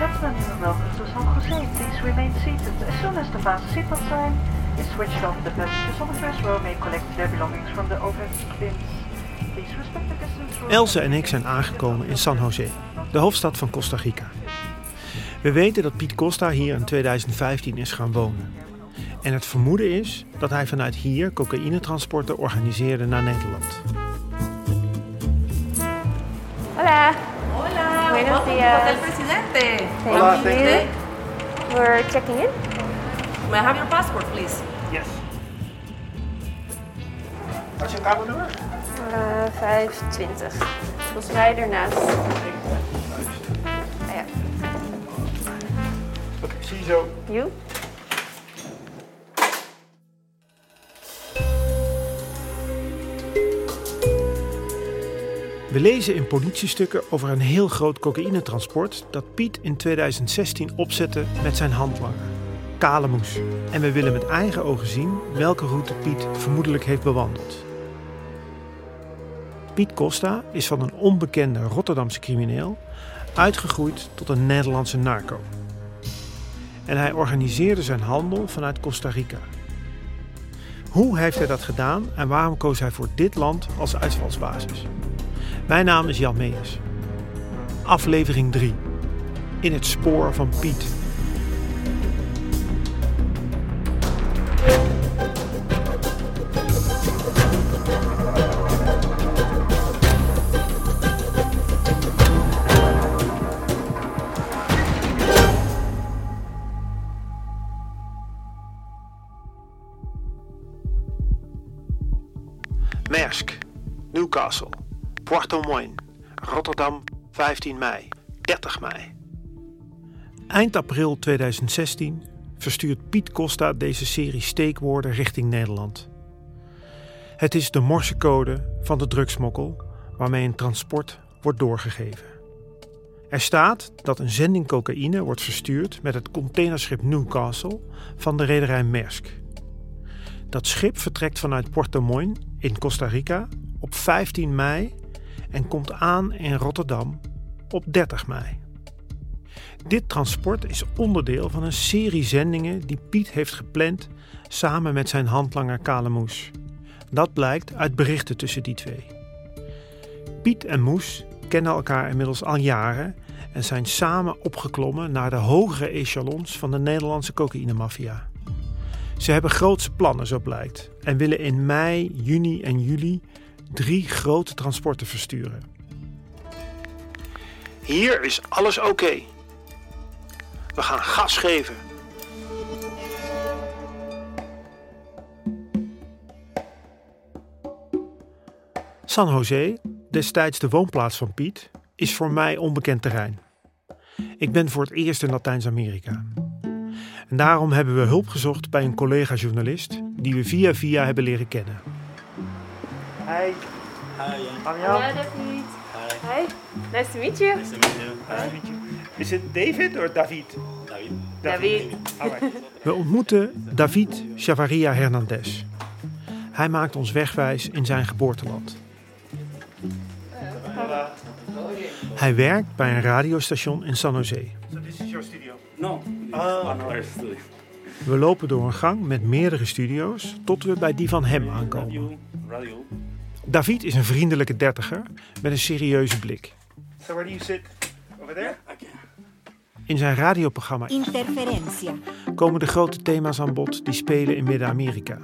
Gentlemen, welcome to San Jose. Please remain seated. As soon as the fast seatbelt sign is switched off, the passengers on the first row may collect their belongings from the overhead bins. Please respect the. Else en ik zijn aangekomen in San Jose, de hoofdstad van Costa Rica. We weten dat Piet Costa hier in 2015 is gaan wonen. En het vermoeden is dat hij vanuit hier cocaïnetransporten organiseerde naar Nederland. Buenos días. Hotel Presidente. Thank you. We're checking in. May I have your passport, please? Yes. Wat is je kamernummer? Uh, 25. Volgens mij ernaast. Ah, ja. Oké, zie je zo. You? We lezen in politiestukken over een heel groot cocaïnetransport dat Piet in 2016 opzette met zijn handlanger, Kalemoes. En we willen met eigen ogen zien welke route Piet vermoedelijk heeft bewandeld. Piet Costa is van een onbekende Rotterdamse crimineel uitgegroeid tot een Nederlandse narco. En hij organiseerde zijn handel vanuit Costa Rica. Hoe heeft hij dat gedaan en waarom koos hij voor dit land als uitvalsbasis? Mijn naam is Jan Meijers. Aflevering 3. In het spoor van Piet. Rotterdam 15 mei, 30 mei. Eind april 2016 verstuurt Piet Costa deze serie steekwoorden richting Nederland. Het is de morsecode van de drugsmokkel waarmee een transport wordt doorgegeven. Er staat dat een zending cocaïne wordt verstuurd met het containerschip Newcastle van de rederij Maersk. Dat schip vertrekt vanuit Puerto Moine in Costa Rica op 15 mei en komt aan in Rotterdam op 30 mei. Dit transport is onderdeel van een serie zendingen die Piet heeft gepland samen met zijn handlanger Kale Moes. Dat blijkt uit berichten tussen die twee. Piet en Moes kennen elkaar inmiddels al jaren en zijn samen opgeklommen naar de hogere echelons van de Nederlandse cocaïnemafia. Ze hebben grootse plannen, zo blijkt, en willen in mei, juni en juli drie grote transporten versturen. Hier is alles oké. We gaan gas geven. San Jose, destijds de woonplaats van Piet, is voor mij onbekend terrein. Ik ben voor het eerst in Latijns-Amerika. En daarom hebben we hulp gezocht bij een collega-journalist die we via via hebben leren kennen. Hi. Hi. Hallo David. Hi. Nice to meet you. Is het David of David? David. We ontmoeten David Chavaria Hernandez. Hij maakt ons wegwijs in zijn geboorteland. Hij werkt bij een radiostation in San Jose. So this is your studio. No, Ah. studio. We lopen door een gang met meerdere studio's tot we bij die van hem aankomen. Radio, radio. David is een vriendelijke dertiger met een serieuze blik. So where do you sit? Over there? In zijn radioprogramma Interferencia. komen de grote thema's aan bod die spelen in Midden-Amerika.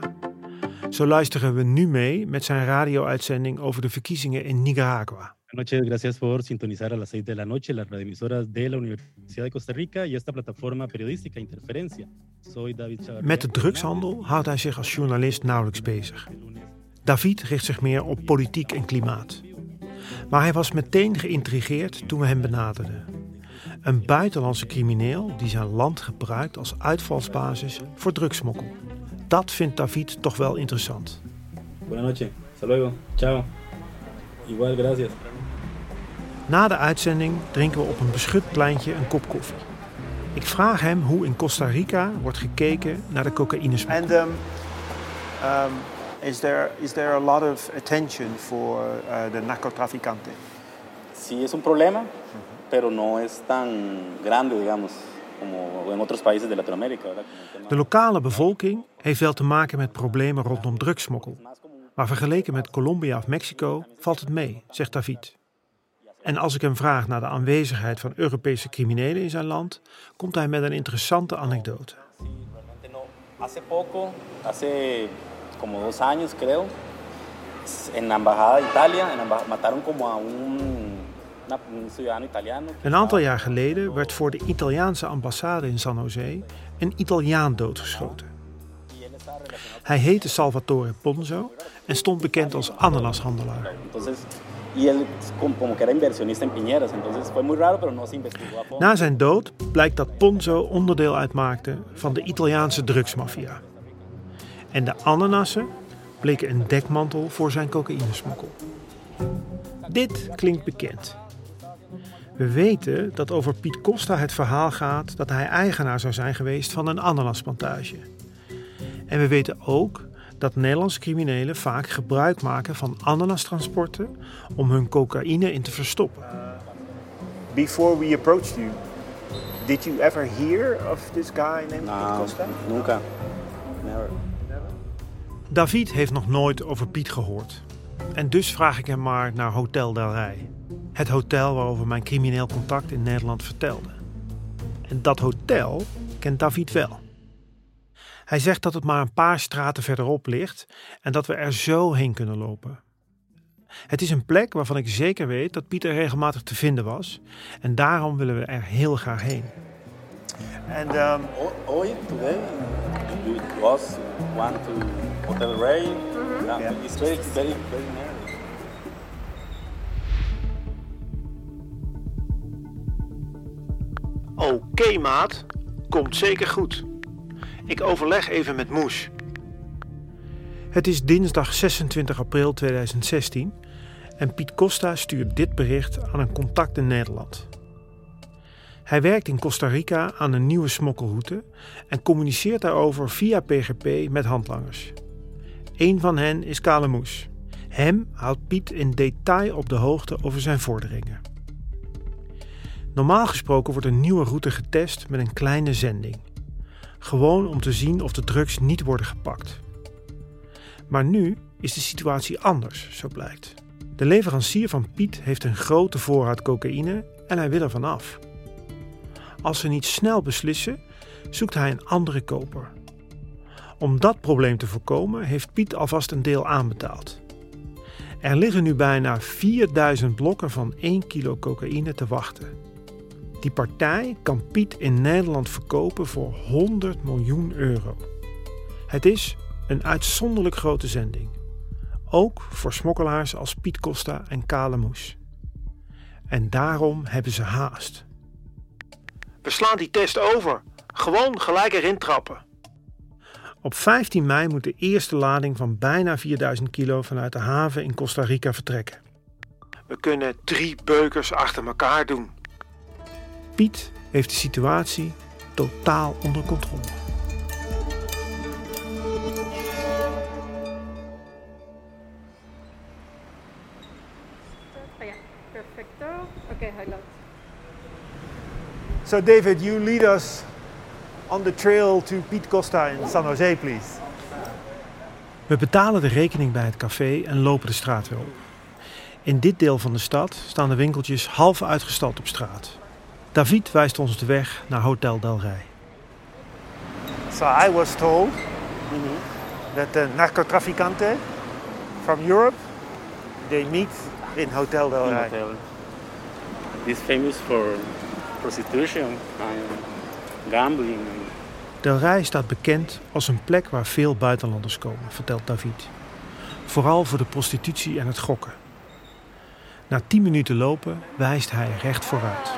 Zo luisteren we nu mee met zijn radio-uitzending over de verkiezingen in Nicaragua. Noches, gracias por sintonizar a las 6 de la noche las radioemisoras de la Universidad de Costa Rica y esta plataforma periodística Interferencia. Soy David Chavarría. Met de drugshandel houdt hij zich als journalist nauwelijks bezig. David richt zich meer op politiek en klimaat. Maar hij was meteen geïntrigeerd toen we hem benaderden. Een buitenlandse crimineel die zijn land gebruikt als uitvalsbasis voor drugsmokkel. Dat vindt David toch wel interessant. Buenas noches, hasta luego, chao. Igual, gracias. Na de uitzending drinken we op een beschut pleintje een kop koffie. Ik vraag hem hoe in Costa Rica wordt gekeken naar de cocaïnesmokkel. Um, um, is there is there a lot of attention for uh, the narcotraficante? Sí es un problema, pero no es tan grande, digamos, como en otros países de Latinoamérica. De lokale bevolking heeft wel te maken met problemen rondom drugsmokkel. Maar vergeleken met Colombia of Mexico valt het mee, zegt David. En als ik hem vraag naar de aanwezigheid van Europese criminelen in zijn land, komt hij met een interessante anekdote. Hace poco, hace como dos años creo, en la embajada de Italia, en mataron como a un, una- un ciudadano italiano. que Een aantal jaar geleden werd voor de Italiaanse ambassade in San Jose een Italiaan doodgeschoten. Hij heette Salvatore Ponzo en stond bekend als ananashandelaar. Na zijn dood blijkt dat Ponzo onderdeel uitmaakte van de Italiaanse drugsmafia. En de ananassen bleken een dekmantel voor zijn cocaïnesmokkel. Dit klinkt bekend. We weten dat over Piet Costa het verhaal gaat dat hij eigenaar zou zijn geweest van een ananasplantage. En we weten ook dat Nederlandse criminelen vaak gebruik maken van ananastransporten om hun cocaïne in te verstoppen. Before we approached you, did you ever hear of this guy named Pete No, Costa? nunca. David heeft nog nooit over Piet gehoord. En dus vraag ik hem maar naar Hotel Del Rey. Het hotel waarover mijn crimineel contact in Nederland vertelde. En dat hotel kent David wel. Hij zegt dat het maar een paar straten verderop ligt en dat we er zo heen kunnen lopen. Het is een plek waarvan ik zeker weet dat Piet er regelmatig te vinden was. En daarom willen we er heel graag heen. And um, today, you was one to Hotel Ray. Yeah, Yeah. It's very, very, very near. Oké, maat. Komt zeker goed. Ik overleg even met Moes. Het is dinsdag 26 april 2016 en Piet Costa stuurt dit bericht aan een contact in Nederland. Hij werkt in Costa Rica aan een nieuwe smokkelroute en communiceert daarover via PGP met handlangers. Een van hen is Kale Moes. Hem houdt Piet in detail op de hoogte over zijn vorderingen. Normaal gesproken wordt een nieuwe route getest met een kleine zending. Gewoon om te zien of de drugs niet worden gepakt. Maar nu is de situatie anders, zo blijkt. De leverancier van Piet heeft een grote voorraad cocaïne en hij wil er vanaf. Als ze niet snel beslissen, zoekt hij een andere koper. Om dat probleem te voorkomen heeft Piet alvast een deel aanbetaald. Er liggen nu bijna 4000 blokken van 1 kilo cocaïne te wachten. Die partij kan Piet in Nederland verkopen voor 100 miljoen euro. Het is een uitzonderlijk grote zending. Ook voor smokkelaars als Piet Costa en Kale Moes. En daarom hebben ze haast. We slaan die test over. Gewoon gelijk erin trappen. Op 15 mei moet de eerste lading van bijna 4000 kilo vanuit de haven in Costa Rica vertrekken. We kunnen drie beukers achter elkaar doen. Piet heeft de situatie totaal onder controle. Oh ja, perfecto. Oké, hij loopt. so, David, you lead us on the trail to Pete Costa in San Jose, please. We betalen de rekening bij het café en lopen de straat weer op. In dit deel van de stad staan de winkeltjes half uitgestald op straat. David wijst ons de weg naar Hotel Del Rey. So I was told that the narcotraficanten from Europe they meet in Hotel Del Rey. hotel. It's famous for prostitution and gambling. Del Rey staat bekend als een plek waar veel buitenlanders komen, vertelt David. Vooral voor de prostitutie en het gokken. Na 10 minuten lopen wijst hij recht vooruit.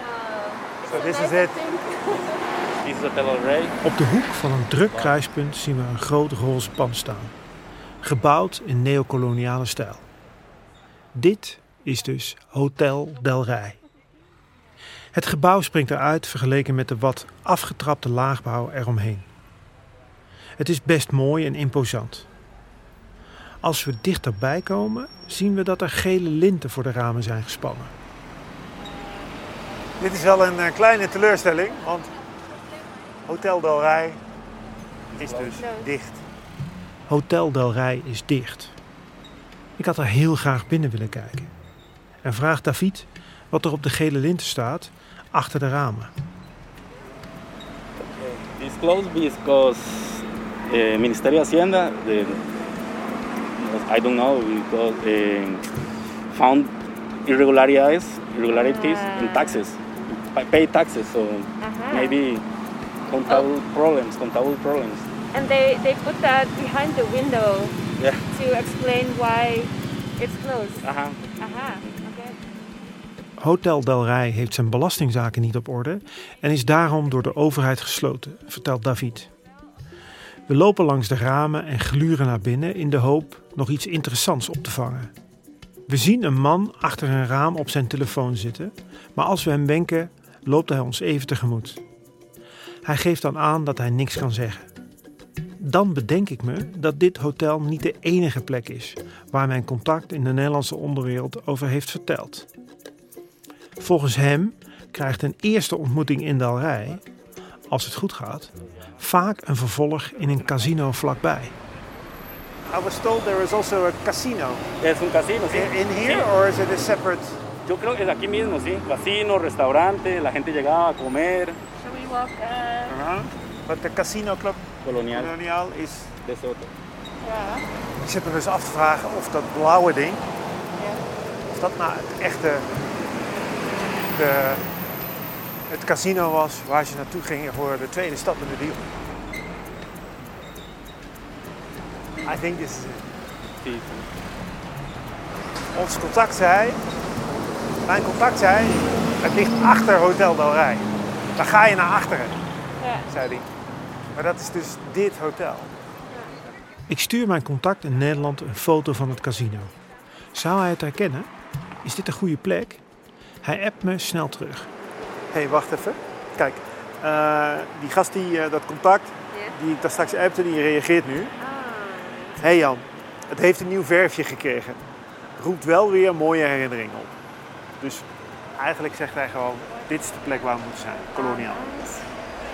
So this is it. This is Hotel El Rey. Op de hoek van een druk kruispunt zien we een groot roze pand staan. Gebouwd in neocoloniale stijl. Dit is dus Hotel Del Rey. Het gebouw springt eruit vergeleken met de wat afgetrapte laagbouw eromheen. Het is best mooi en imposant. Als we dichterbij komen, zien we dat er gele linten voor de ramen zijn gespannen. Dit is wel een eh, kleine teleurstelling, want Hotel Del Rey is dus dicht. Hotel Del Rey is dicht. Ik had er heel graag binnen willen kijken. En vraag David wat er op de gele linten staat achter de ramen. It's closed because uh, Ministerio de Hacienda, the, I don't know, because uh, found irregularities, irregularities in taxes, pa- pay taxes, so Uh-huh. maybe contable problems, contable problems. And they, they put that behind the window Yeah. to explain why it's closed. Aha. Aha, okay. Hotel Del Rey heeft zijn belastingzaken niet op orde en is daarom door de overheid gesloten, vertelt David. We lopen langs de ramen en gluren naar binnen in de hoop nog iets interessants op te vangen. We zien een man achter een raam op zijn telefoon zitten, maar als we hem wenken, loopt hij ons even tegemoet. Hij geeft dan aan dat hij niks kan zeggen. Dan bedenk ik me dat dit hotel niet de enige plek is waar mijn contact in de Nederlandse onderwereld over heeft verteld. Volgens hem krijgt een eerste ontmoeting in Del Rey, als het goed gaat, vaak een vervolg in een casino vlakbij. I was told there is also a casino. Es un casino, sí. In, in here Sí. or is it a separate? Yo creo que es aquí mismo, sí. Casino, restaurante, la gente llegaba a comer. Shall we walk uh, Uh-huh. But the casino club Colonial. Colonial is... De Soto. yeah. Ik zit me dus af te vragen of dat blauwe ding, of dat nou het echte de, het casino was waar ze naartoe gingen voor de tweede stap in de deal. I think this is it. Ons contact zei, mijn contact zei, het ligt achter Hotel Del Rey. Dan ga je naar achteren, Ja. zei hij. Maar dat is dus dit hotel. Ik stuur mijn contact in Nederland een foto van het casino. Zou hij het herkennen? Is dit een goede plek? Hij appt me snel terug. Hé, hey, wacht even. Kijk, eh, die gast die eh, dat contact, die ik daar straks appte, die reageert nu. Ah. Hé hey Jan, het heeft een nieuw verfje gekregen. Roept wel weer mooie herinneringen op. Dus eigenlijk zegt hij gewoon, dit is de plek waar we moeten zijn. Koloniaal.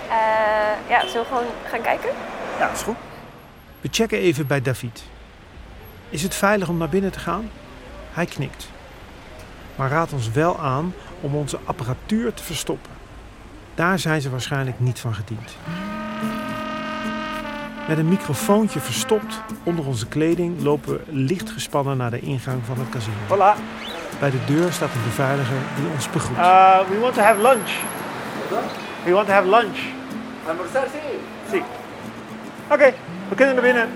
Eh, ja, zullen we gewoon gaan kijken? Ja, is goed. We checken even bij David. Is het veilig om naar binnen te gaan? Hij knikt. Maar raadt ons wel aan om onze apparatuur te verstoppen. Daar zijn ze waarschijnlijk niet van gediend. Met een microfoontje verstopt onder onze kleding lopen we licht gespannen naar de ingang van het casino. Voilà. Bij de deur staat een beveiliger die ons begroet. Uh, we want to have lunch. We want to have lunch. Almorzar, sí. Oké, we kunnen naar binnen.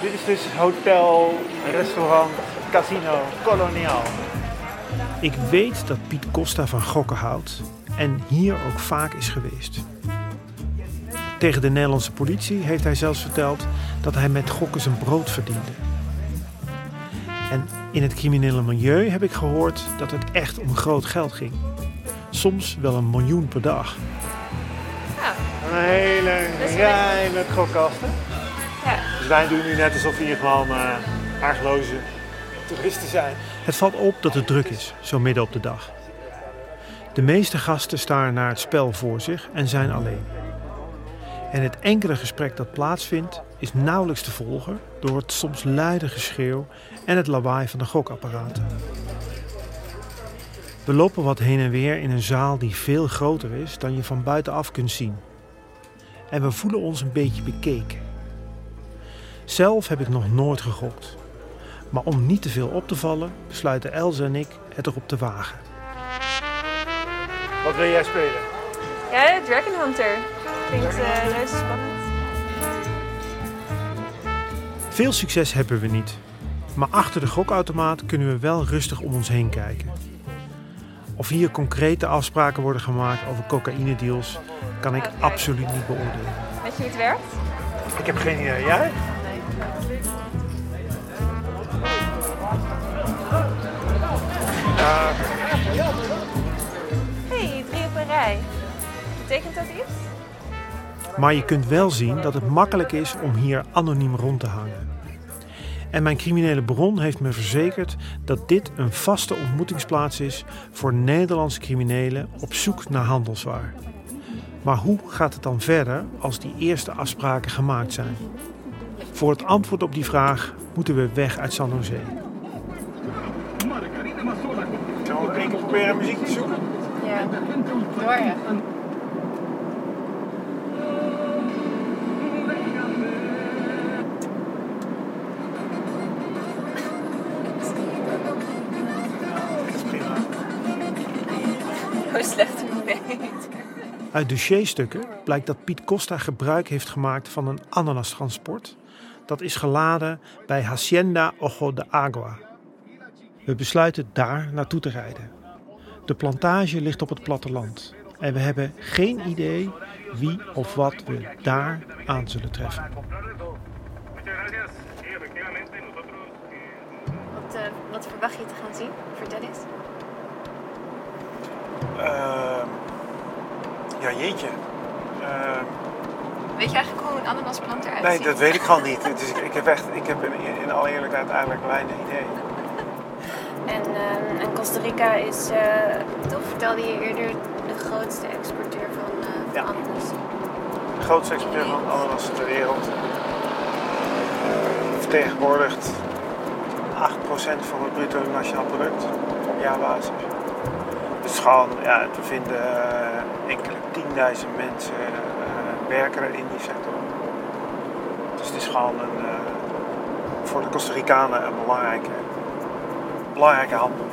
Dit is dus hotel, restaurant, casino, koloniaal. Ik weet dat Piet Costa van gokken houdt en hier ook vaak is geweest. Tegen de Nederlandse politie heeft hij zelfs verteld dat hij met gokken zijn brood verdiende. En in het criminele milieu heb ik gehoord dat het echt om groot geld ging. Soms wel een miljoen per dag. Een hele met gokkasten. Ja. Dus wij doen nu net alsof hier gewoon uh, argeloze zijn. Het valt op dat het druk is, zo midden op de dag. De meeste gasten staren naar het spel voor zich en zijn alleen. En het enkele gesprek dat plaatsvindt is nauwelijks te volgen door het soms luide geschreeuw en het lawaai van de gokapparaten. We lopen wat heen en weer in een zaal die veel groter is dan je van buitenaf kunt zien. En we voelen ons een beetje bekeken. Zelf heb ik nog nooit gegokt. Maar om niet te veel op te vallen, besluiten Elze en ik het erop te wagen. Wat wil jij spelen? Ja, Dragon Hunter. Klinkt uh, reuze spannend. Veel succes hebben we niet. Maar achter de gokautomaat kunnen we wel rustig om ons heen kijken. Of hier concrete afspraken worden gemaakt over cocaïnedeals, kan ik absoluut niet beoordelen. Weet je hoe het werkt? Ik heb geen idee. Jij? Hey, drie op een rij. Betekent dat iets? Maar je kunt wel zien dat het makkelijk is om hier anoniem rond te hangen. En mijn criminele bron heeft me verzekerd dat dit een vaste ontmoetingsplaats is voor Nederlandse criminelen op zoek naar handelswaar. Maar hoe gaat het dan verder als die eerste afspraken gemaakt zijn? Voor het antwoord op die vraag moeten we weg uit San Jose. Proberen muziek te zoeken? Ja, door je. Hoe slecht hoe weet. Uit dossierstukken blijkt dat Piet Costa gebruik heeft gemaakt van een ananastransport. Dat is geladen bij Hacienda Ojo de Agua. We besluiten daar naartoe te rijden. De plantage ligt op het platteland. En we hebben geen idee wie of wat we daar aan zullen treffen. Wat, eh, wat verwacht je te gaan zien? Vertel eens. Ehm, ja, jeetje. Ehm, Weet je eigenlijk hoe een ananasplant eruit nee, ziet? dat weet ik gewoon niet. Dus ik, ik heb echt, ik heb in, in alle eerlijkheid eigenlijk weinig idee. En, ehm, en Costa Rica is, eh, toch vertelde je eerder, de grootste exporteur van, eh van Ja. ananas. De grootste exporteur van ananas ter wereld. Vertegenwoordigt 8% van het bruto nationaal product op jaarbasis. Dus gewoon, ja, we vinden eh, enkele tienduizend mensen eh, werken er in die sector. Dus het is gewoon een, eh, voor de Costa Ricanen een belangrijke, belangrijke handel.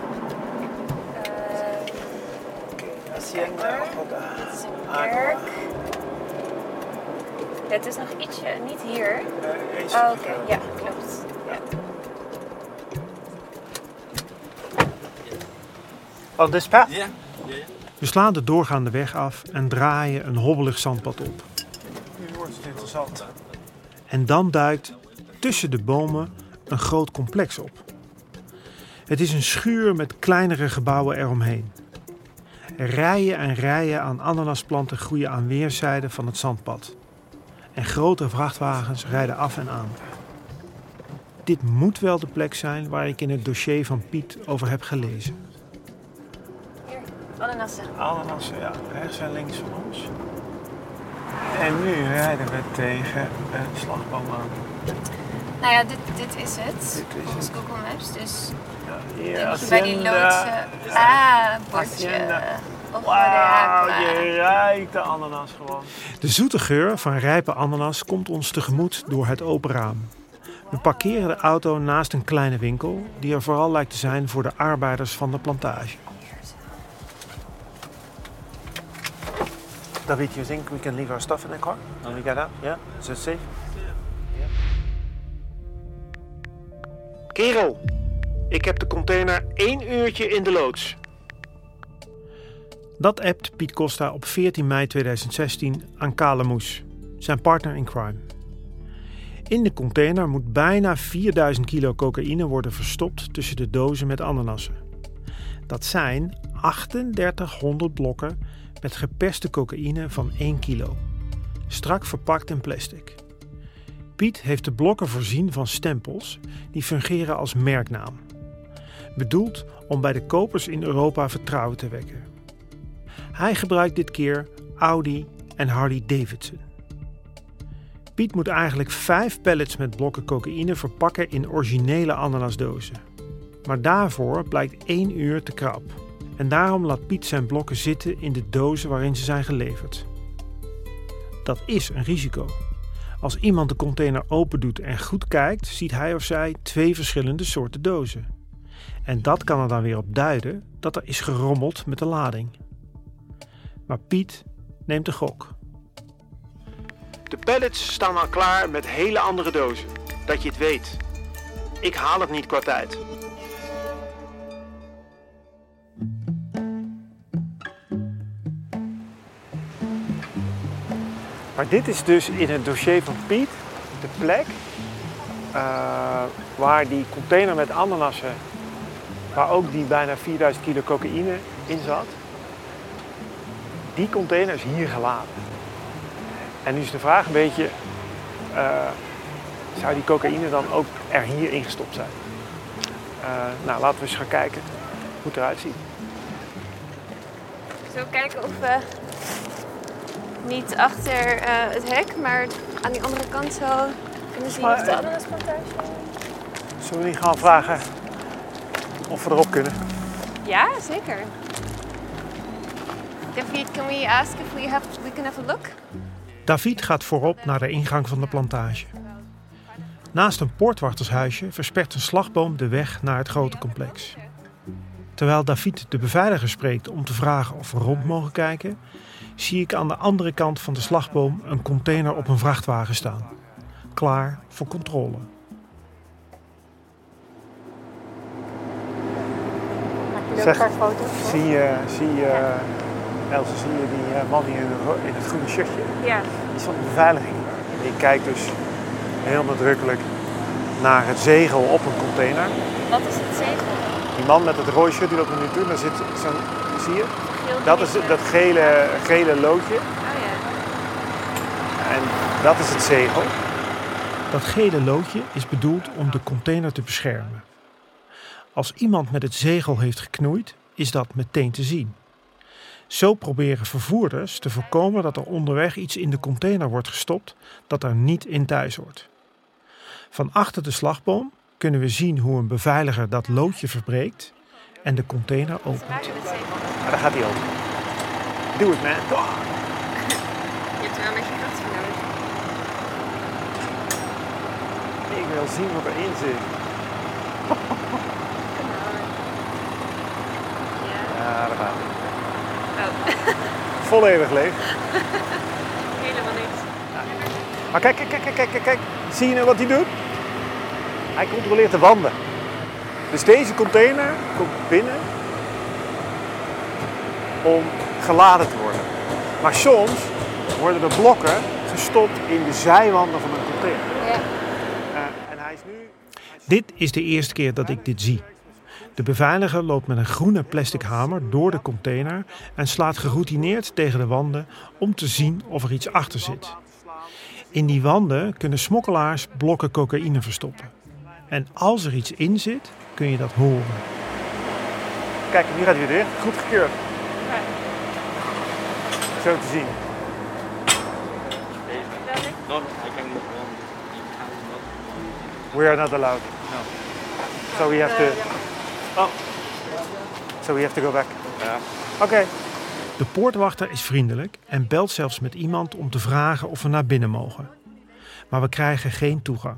Hacienda Dit is een kerk. Het is nog ietsje, niet hier. Oh, oké. Ja, klopt. Ja. On this path? We slaan de doorgaande weg af en draaien een hobbelig zandpad op. Nu wordt het interessant. En dan duikt tussen de bomen een groot complex op. Het is een schuur met kleinere gebouwen eromheen. Rijen en rijen aan ananasplanten groeien aan weerszijden van het zandpad. En grote vrachtwagens rijden af en aan. Dit moet wel de plek zijn waar ik in het dossier van Piet over heb gelezen. Hier, ananassen. Ananassen, ja, rechts en links van ons. En nu rijden we tegen een slagboom aan. Nou ja, dit, dit is het. Dit is Volgens het. Google Maps. Dus Moet je bij die loodsen... Ah, bordje. Wauw, je ruikt de ananas gewoon. De zoete geur van rijpe ananas komt ons tegemoet door het open raam. We parkeren de auto naast een kleine winkel die er vooral lijkt te zijn voor de arbeiders van de plantage. David, you think we can leave our stuff in the car? When we get out? Yeah? Is it safe? Kerel, ik heb de container één uurtje in de loods. Dat appt Piet Costa op 14 mei 2016 aan Kale Moes, zijn partner in crime. In de container moet bijna 4000 kilo cocaïne worden verstopt tussen de dozen met ananassen. Dat zijn 3800 blokken met geperste cocaïne van 1 kilo, strak verpakt in plastic. Piet heeft de blokken voorzien van stempels die fungeren als merknaam. Bedoeld om bij de kopers in Europa vertrouwen te wekken. Hij gebruikt dit keer Audi en Harley Davidson. Piet moet eigenlijk vijf pallets met blokken cocaïne verpakken in originele ananasdozen. Maar daarvoor blijkt één uur te krap. En daarom laat Piet zijn blokken zitten in de dozen waarin ze zijn geleverd. Dat is een risico. Als iemand de container open doet en goed kijkt, ziet hij of zij twee verschillende soorten dozen. En dat kan er dan weer op duiden dat er is gerommeld met de lading. Maar Piet neemt de gok. De pallets staan al klaar met hele andere dozen. Dat je het weet. Ik haal het niet qua tijd. Maar dit is dus in het dossier van Piet de plek uh, waar die container met ananassen, waar ook die bijna 4000 kilo cocaïne in zat, die container is hier geladen. En nu is de vraag een beetje, uh, zou die cocaïne dan ook er hier ingestopt zijn? Uh, nou, laten we eens gaan kijken hoe het eruit ziet. Zo kijken of we niet achter uh, het hek, maar aan die andere kant zo kunnen zien of de. Zullen we niet gaan vragen of we erop kunnen? Ja, zeker. David, can we ask if we, have, we can have a look? David gaat voorop naar de ingang van de plantage. Naast een poortwachtershuisje verspert een slagboom de weg naar het grote complex. Terwijl David de beveiliger spreekt om te vragen of we rond mogen kijken, zie ik aan de andere kant van de slagboom een container op een vrachtwagen staan. Klaar voor controle. Zeg, zie je, zie je, Else, zie je die eh, man hier in het groene shirtje? Ja. Die is van de beveiliging. Die kijkt dus heel nadrukkelijk naar het zegel op een container. Wat is het zegel? Die man met het rode shirt die loopt er nu toe, daar zit zo'n, zie je? Dat is dat gele, gele loodje. Oh ja. En dat is het zegel. Dat gele loodje is bedoeld om de container te beschermen. Als iemand met het zegel heeft geknoeid, is dat meteen te zien. Zo proberen vervoerders te voorkomen dat er onderweg iets in de container wordt gestopt dat er niet in thuis hoort. Van achter de slagboom kunnen we zien hoe een beveiliger dat loodje verbreekt en de container opent. Ja, daar gaat hij open. Doe het, man. Oh. Je hebt er wel met je kracht voor nodig. Ik wil zien wat erin zit. Oh. Volledig leeg. Helemaal niks. Maar kijk, kijk, kijk, kijk, kijk, kijk. Zie je nou wat hij doet? Hij controleert de wanden. Dus deze container komt binnen om geladen te worden. Maar soms worden de blokken gestopt in de zijwanden van een container. Ja. Uh, en hij is nu... Dit is de eerste keer dat ik dit zie. De beveiliger loopt met een groene plastic hamer door de container en slaat geroutineerd tegen de wanden om te zien of er iets achter zit. In die wanden kunnen smokkelaars blokken cocaïne verstoppen. En als er iets in zit, kun je dat horen. Kijk, nu gaat hij weer dicht. Goed gekeurd. Zo te zien. We are not allowed. No. So we have to. Oh. So we have to go back. Ja. Oké. De poortwachter is vriendelijk en belt zelfs met iemand om te vragen of we naar binnen mogen. Maar we krijgen geen toegang.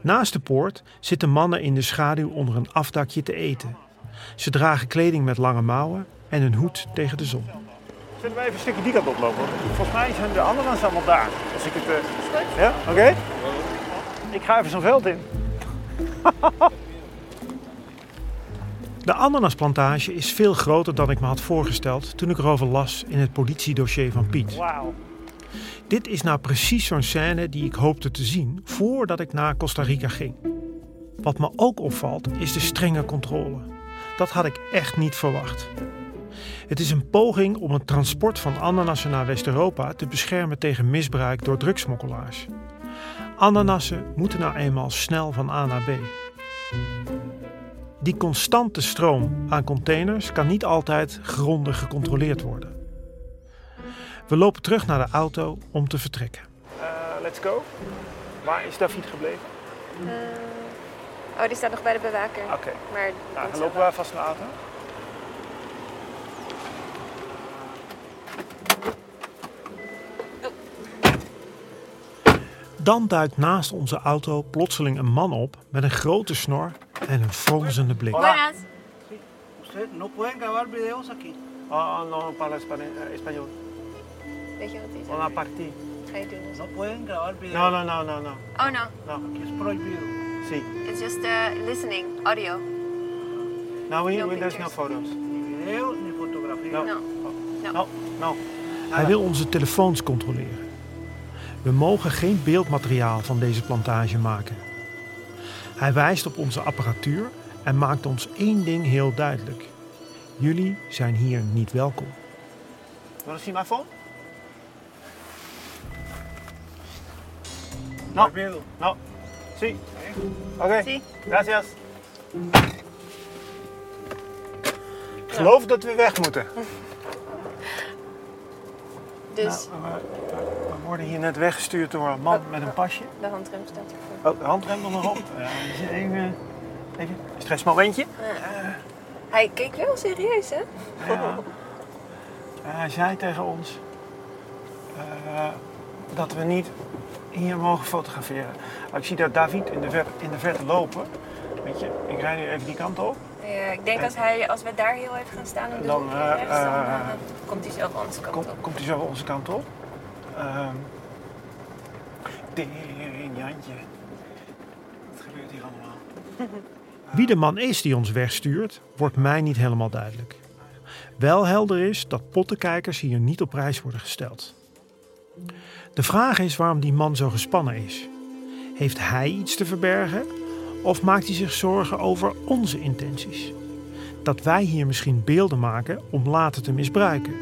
Naast de poort zitten mannen in de schaduw onder een afdakje te eten. Ze dragen kleding met lange mouwen en een hoed tegen de zon. Zullen we even een stukje die kant oplopen? Volgens mij zijn de ananas allemaal daar. Als ik het. Uh... Ja, oké. Ik ga even zo'n veld in. De ananasplantage is veel groter dan ik me had voorgesteld toen ik erover las in het politiedossier van Piet. Wauw. Dit is nou precies zo'n scène die ik hoopte te zien voordat ik naar Costa Rica ging. Wat me ook opvalt is de strenge controle. Dat had ik echt niet verwacht. Het is een poging om het transport van ananassen naar West-Europa te beschermen tegen misbruik door drugsmokkelaars. Ananassen moeten nou eenmaal snel van A naar B. Die constante stroom aan containers kan niet altijd grondig gecontroleerd worden. We lopen terug naar de auto om te vertrekken. let's go. Waar is David gebleven? Eh, oh, die staat nog bij de bewaker. Oké. Maar Nou, dan lopen wel. we vast naar de auto. Dan duikt naast onze auto plotseling een man op met een grote snor en een fronsende blik. Usted no pueden grabar videos aquí. Oh, no parla español. Weet je wat die Una partida. Ga je doen? No pueden grabar videos. No, no, no, no, no. Oh no, No, Aquí es prohibido. sí. it's just uh, listening, audio. No, we, No we there's no photos. Ni video ni fotografía. No. No. No, no. Hij wil onze telefoons controleren. We mogen geen beeldmateriaal van deze plantage maken. Hij wijst op onze apparatuur en maakt ons één ding heel duidelijk. Jullie zijn hier niet welkom. Want to see my phone? No. No. Sí. Oké. Sí. Gracias. Ik geloof dat we weg moeten. Dus Nou, worden hier net weggestuurd door een man met een pasje. de handrem staat ervoor. Oh, de handrem er nog op. Ja, zit even, even een stressmomentje. Hij keek wel serieus, hè? Ja. hij zei tegen ons eh, dat we niet hier mogen fotograferen. Nou, ik zie dat David in de, verte, in de verte lopen. Weet je, ik rijd nu even die kant op. Ja, ik denk als, hij, als we daar heel even gaan staan en Dan, eh, rechts, dan eh, eh, komt hij zelf onze kant Kom, op. komt hij zo onze kant op. Ehm tering, Jantje. Wat gebeurt hier allemaal? Wie de man is die ons wegstuurt, wordt mij niet helemaal duidelijk. Wel helder is dat pottenkijkers hier niet op prijs worden gesteld. De vraag is waarom die man zo gespannen is. Heeft hij iets te verbergen of maakt hij zich zorgen over onze intenties? Dat wij hier misschien beelden maken om later te misbruiken.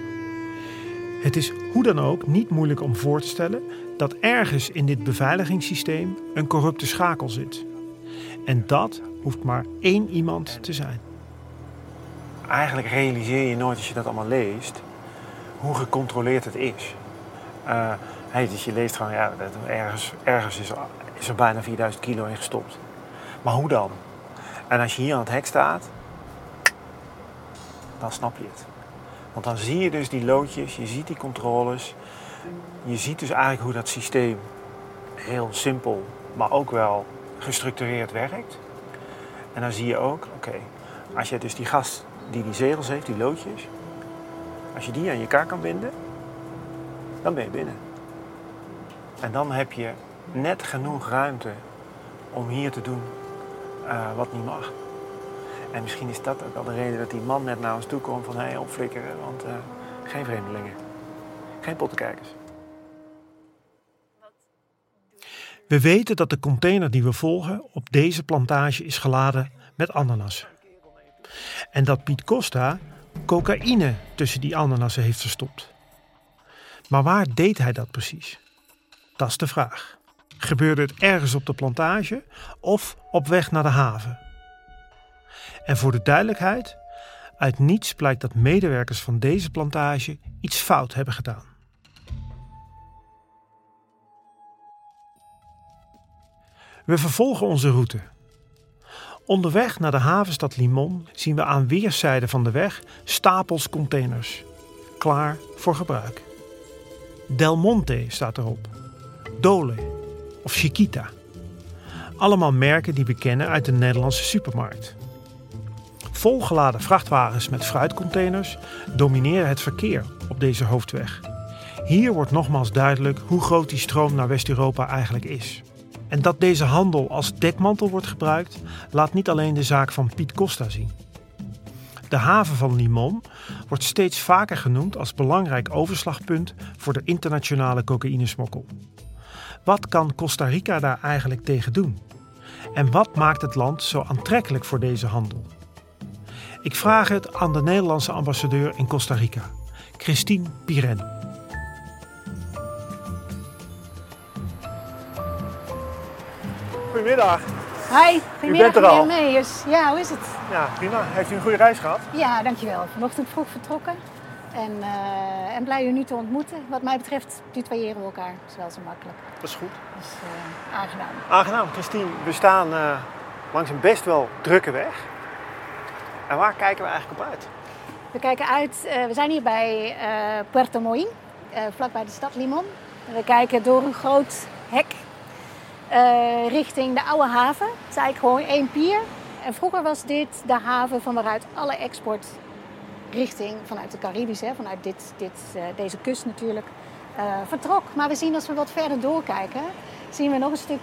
Het is hoe dan ook niet moeilijk om voor te stellen dat ergens in dit beveiligingssysteem een corrupte schakel zit. En dat hoeft maar één iemand te zijn. Eigenlijk realiseer je nooit als je dat allemaal leest hoe gecontroleerd het is. Hey, dus je leest gewoon, ja, ergens, ergens is, is er bijna 4000 kilo in gestopt. Maar hoe dan? En als je hier aan het hek staat, dan snap je het. Want dan zie je dus die loodjes, je ziet die controles. Je ziet dus eigenlijk hoe dat systeem heel simpel, maar ook wel gestructureerd werkt. En dan zie je ook, oké, als je dus die gast die die zegels heeft, die loodjes, als je die aan je kaart kan binden, dan ben je binnen. En dan heb je net genoeg ruimte om hier te doen eh, wat niet mag. En misschien is dat ook wel de reden dat die man net naar ons toe komt van hé, hey, opflikkeren, want eh, geen vreemdelingen. Geen pottenkijkers. We weten dat de container die we volgen op deze plantage is geladen met ananassen. En dat Piet Costa cocaïne tussen die ananassen heeft verstopt. Maar waar deed hij dat precies? Dat is de vraag. Gebeurde het ergens op de plantage of op weg naar de haven? En voor de duidelijkheid, uit niets blijkt dat medewerkers van deze plantage iets fout hebben gedaan. We vervolgen onze route. Onderweg naar de havenstad Limon zien we aan weerszijden van de weg stapels containers, klaar voor gebruik. Del Monte staat erop, Dole of Chiquita. Allemaal merken die we kennen uit de Nederlandse supermarkt. Volgeladen vrachtwagens met fruitcontainers domineren het verkeer op deze hoofdweg. Hier wordt nogmaals duidelijk hoe groot die stroom naar West-Europa eigenlijk is. En dat deze handel als dekmantel wordt gebruikt, laat niet alleen de zaak van Piet Costa zien. De haven van Limon wordt steeds vaker genoemd als belangrijk overslagpunt voor de internationale cocaïnesmokkel. Wat kan Costa Rica daar eigenlijk tegen doen? En wat maakt het land zo aantrekkelijk voor deze handel? Ik vraag het aan de Nederlandse ambassadeur in Costa Rica, Christine Piren. Goedemiddag. Hi, goedemiddag bent er al. Ja, hoe is het? Ja, prima. Heeft u een goede reis gehad? Ja, dankjewel. Vanochtend vroeg vertrokken. En, eh, en blij u nu te ontmoeten. Wat mij betreft tutoyeren we elkaar. Dat is wel zo makkelijk. Dat is goed. Dus eh, aangenaam. Aangenaam, Christine. We staan eh, langs een best wel drukke weg. En waar kijken we eigenlijk op uit? We kijken uit, eh, we zijn hier bij eh, Puerto Moín, eh, vlakbij de stad Limon. En we kijken door een groot hek richting de oude haven. Het is eigenlijk gewoon één pier. En vroeger was dit de haven van waaruit alle export richting vanuit de Caribische, hè, vanuit dit, dit, deze kust natuurlijk, vertrok. Maar we zien als we wat verder doorkijken, zien we nog een stuk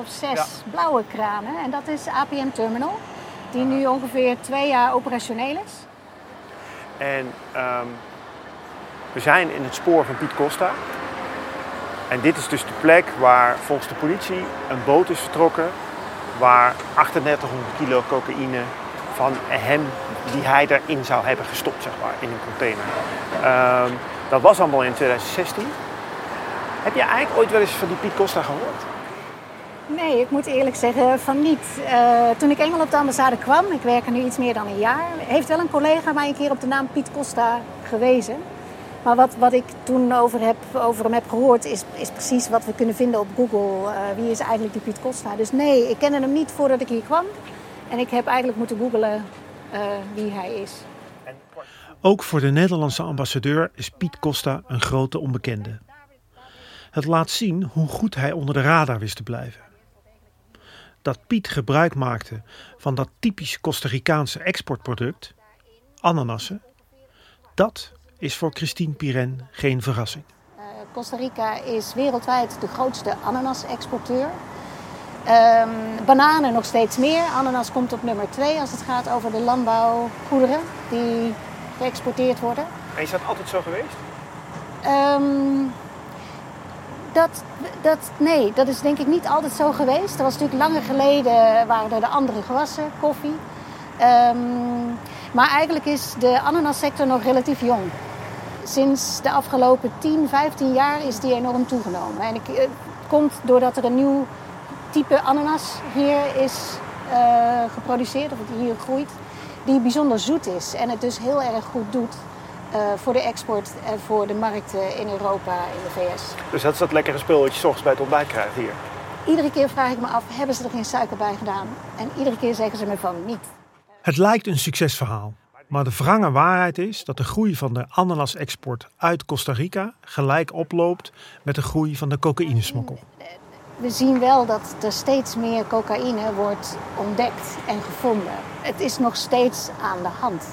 of zes blauwe kranen. En dat is APM Terminal, die nu ongeveer twee jaar operationeel is. En ehm, we zijn in het spoor van Piet Costa. En dit is dus de plek waar volgens de politie een boot is vertrokken waar 3800 kilo cocaïne van hem, die hij erin zou hebben gestopt, zeg maar, in een container. Ehm, dat was allemaal in 2016. Heb je eigenlijk ooit wel eens van die Piet Costa gehoord? Nee, ik moet eerlijk zeggen van niet. Eh, toen ik eenmaal op de ambassade kwam, ik werk er nu iets meer dan een jaar, heeft wel een collega mij een keer op de naam Piet Costa gewezen. Maar wat, wat ik toen over, heb, over hem heb gehoord, is, is precies wat we kunnen vinden op Google. Eh, wie is eigenlijk die Piet Costa? Dus nee, ik kende hem niet voordat ik hier kwam. En ik heb eigenlijk moeten googlen eh, wie hij is. Ook voor de Nederlandse ambassadeur is Piet Costa een grote onbekende. Het laat zien hoe goed hij onder de radar wist te blijven. Dat Piet gebruik maakte van dat typisch Costa Ricaanse exportproduct, ananassen, dat is voor Christine Piren geen verrassing. Eh, Costa Rica is wereldwijd de grootste ananas-exporteur. Ehm, bananen nog steeds meer. Ananas komt op nummer twee als het gaat over de landbouwgoederen die geëxporteerd worden. En is dat altijd zo geweest? Ehm, dat, dat, nee, dat is denk ik niet altijd zo geweest. Er was natuurlijk langer geleden waren er de andere gewassen, koffie. Ehm, maar eigenlijk is de ananassector nog relatief jong. Sinds de afgelopen 10, 15 jaar is die enorm toegenomen. En ik, het komt doordat er een nieuw type ananas hier is eh, geproduceerd, of hier groeit, die bijzonder zoet is en het dus heel erg goed doet eh, voor de export en voor de markten in Europa, in de VS. Dus dat is dat lekkere spul wat je 's ochtends bij het ontbijt krijgt hier. Iedere keer vraag ik me af, hebben ze er geen suiker bij gedaan? En iedere keer zeggen ze me van niet. Het lijkt een succesverhaal, maar de wrange waarheid is dat de groei van de ananasexport uit Costa Rica gelijk oploopt met de groei van de cocaïnesmokkel. We zien wel dat er steeds meer cocaïne wordt ontdekt en gevonden. Het is nog steeds aan de hand.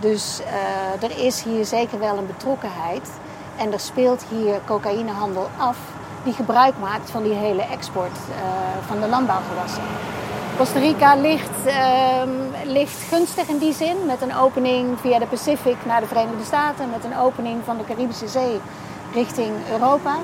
Dus eh, er is hier zeker wel een betrokkenheid. En er speelt hier cocaïnehandel af die gebruik maakt van die hele export eh, van de landbouwgewassen. Costa Rica ligt, ehm, ligt gunstig in die zin, met een opening via de Pacific naar de Verenigde Staten, met een opening van de Caribische Zee richting Europa.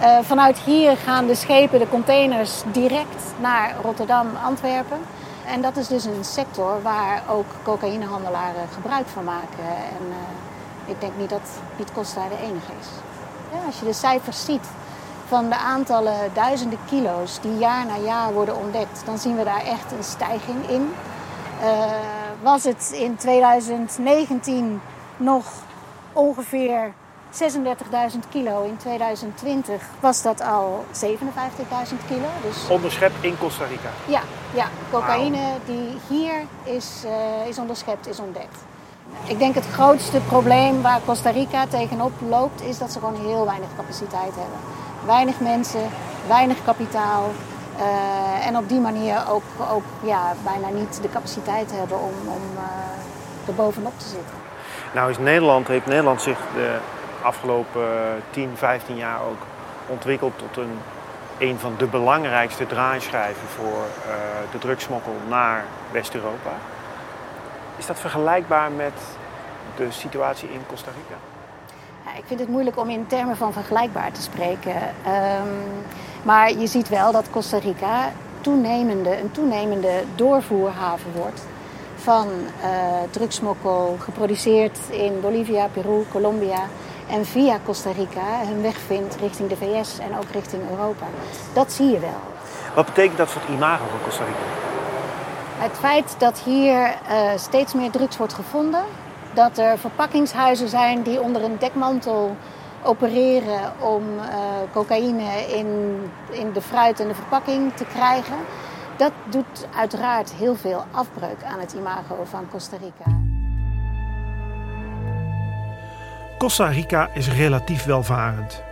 Eh, vanuit hier gaan de schepen, de containers, direct naar Rotterdam, Antwerpen. En dat is dus een sector waar ook cocaïnehandelaren gebruik van maken. En eh, ik denk niet dat Piet Costa de enige is. Ja, als je de cijfers ziet van de aantallen duizenden kilo's die jaar na jaar worden ontdekt, dan zien we daar echt een stijging in. Eh, was het in 2019 nog ongeveer 36.000 kilo. In 2020 was dat al 57.000 kilo. Dus Onderschept in Costa Rica. ja, ja cocaïne die hier is, eh, is onderschept, is ontdekt. Ik denk het grootste probleem waar Costa Rica tegenop loopt, is dat ze gewoon heel weinig capaciteit hebben. Weinig mensen, weinig kapitaal. eh, en op die manier ook, ook ja, bijna niet de capaciteit hebben om, om eh, er bovenop te zitten. Nou is Nederland, heeft Nederland zich de afgelopen 10, 15 jaar ook ontwikkeld tot een, een van de belangrijkste draaischijven voor eh, de drugsmokkel naar West-Europa. Is dat vergelijkbaar met de situatie in Costa Rica? Ja, ik vind het moeilijk om in termen van vergelijkbaar te spreken. Ehm, maar je ziet wel dat Costa Rica toenemende, een toenemende doorvoerhaven wordt van eh drugsmokkel, geproduceerd in Bolivia, Peru, Colombia. En via Costa Rica hun weg vindt richting de VS en ook richting Europa. Dat zie je wel. Wat betekent dat voor het imago van Costa Rica? Het feit dat hier uh, steeds meer drugs wordt gevonden, dat er verpakkingshuizen zijn die onder een dekmantel opereren om uh, cocaïne in, in de fruit en de verpakking te krijgen, dat doet uiteraard heel veel afbreuk aan het imago van Costa Rica. Costa Rica is relatief welvarend.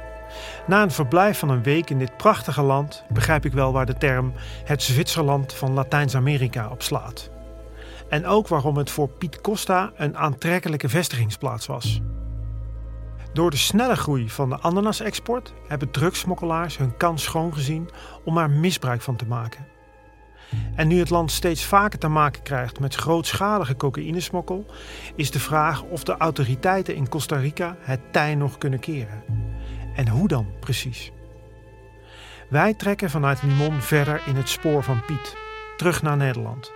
Na een verblijf van een week in dit prachtige land begrijp ik wel waar de term het Zwitserland van Latijns-Amerika op slaat. En ook waarom het voor Piet Costa een aantrekkelijke vestigingsplaats was. Door de snelle groei van de ananasexport hebben drugsmokkelaars hun kans schoongezien om er misbruik van te maken. En nu het land steeds vaker te maken krijgt met grootschalige cocaïnesmokkel, is de vraag of de autoriteiten in Costa Rica het tij nog kunnen keren. En hoe dan precies? Wij trekken vanuit Limon verder in het spoor van Piet, terug naar Nederland.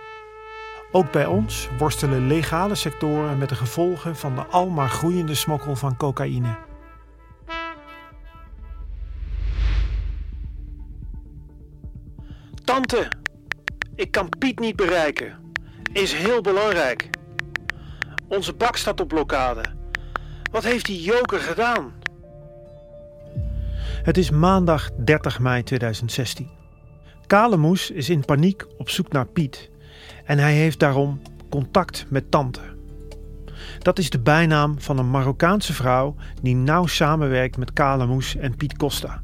Ook bij ons worstelen legale sectoren met de gevolgen van de almaar groeiende smokkel van cocaïne. Tante, ik kan Piet niet bereiken. Is heel belangrijk. Onze bak staat op blokkade. Wat heeft die joker gedaan? Het is maandag 30 mei 2016. Kalemoes is in paniek op zoek naar Piet en hij heeft daarom contact met Tante. Dat is de bijnaam van een Marokkaanse vrouw die nauw samenwerkt met Kalemoes en Piet Costa.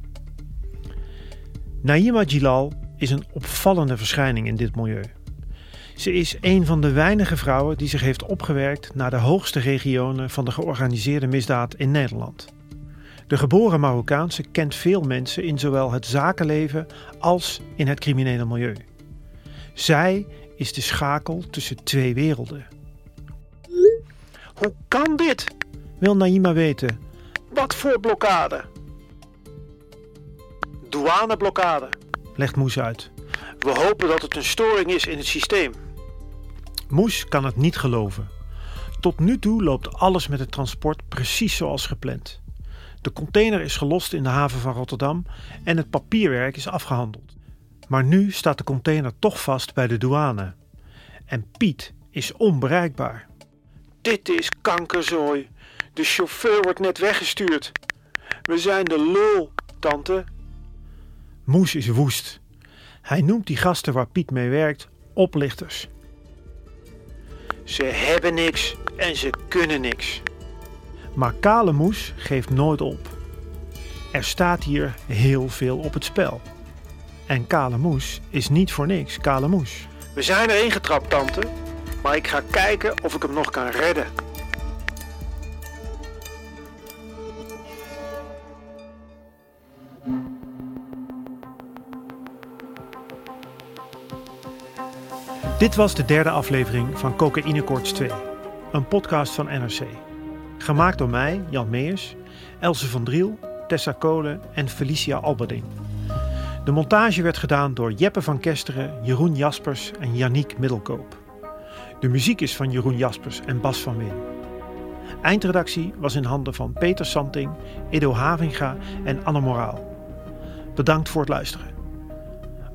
Naima Gilal is een opvallende verschijning in dit milieu. Ze is een van de weinige vrouwen die zich heeft opgewerkt naar de hoogste regionen van de georganiseerde misdaad in Nederland. De geboren Marokkaanse kent veel mensen in zowel het zakenleven als in het criminele milieu. Zij is de schakel tussen twee werelden. Hoe kan dit? Wil Naima weten. Wat voor blokkade? Douaneblokkade, legt Moes uit. We hopen dat het een storing is in het systeem. Moes kan het niet geloven. Tot nu toe loopt alles met het transport precies zoals gepland. De container is gelost in de haven van Rotterdam en het papierwerk is afgehandeld. Maar nu staat de container toch vast bij de douane. En Piet is onbereikbaar. Dit is kankerzooi. De chauffeur wordt net weggestuurd. We zijn de lul, tante. Moes is woest. Hij noemt die gasten waar Piet mee werkt oplichters. Ze hebben niks en ze kunnen niks. Maar Kale Moes geeft nooit op. Er staat hier heel veel op het spel. En Kale Moes is niet voor niks Kale Moes. We zijn er ingetrapt, tante. Maar ik ga kijken of ik hem nog kan redden. Dit was de derde aflevering van Cocaïne Koorts 2, een podcast van NRC. Gemaakt door mij, Jan Meers, Else van Driel, Tessa Kolen en Felicia Alberding. De montage werd gedaan door Jeppe van Kesteren, Jeroen Jaspers en Yannick Middelkoop. De muziek is van Jeroen Jaspers en Bas van Win. Eindredactie was in handen van Peter Santing, Edo Havinga en Anne Moraal. Bedankt voor het luisteren.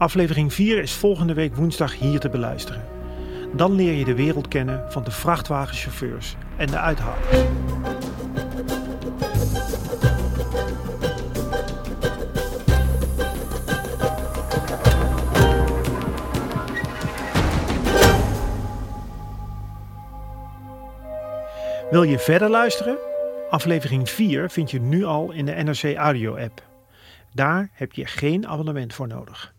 Aflevering 4 is volgende week woensdag hier te beluisteren. Dan leer je de wereld kennen van de vrachtwagenchauffeurs en de uithalers. Wil je verder luisteren? Aflevering 4 vind je nu al in de NRC Audio app. Daar heb je geen abonnement voor nodig.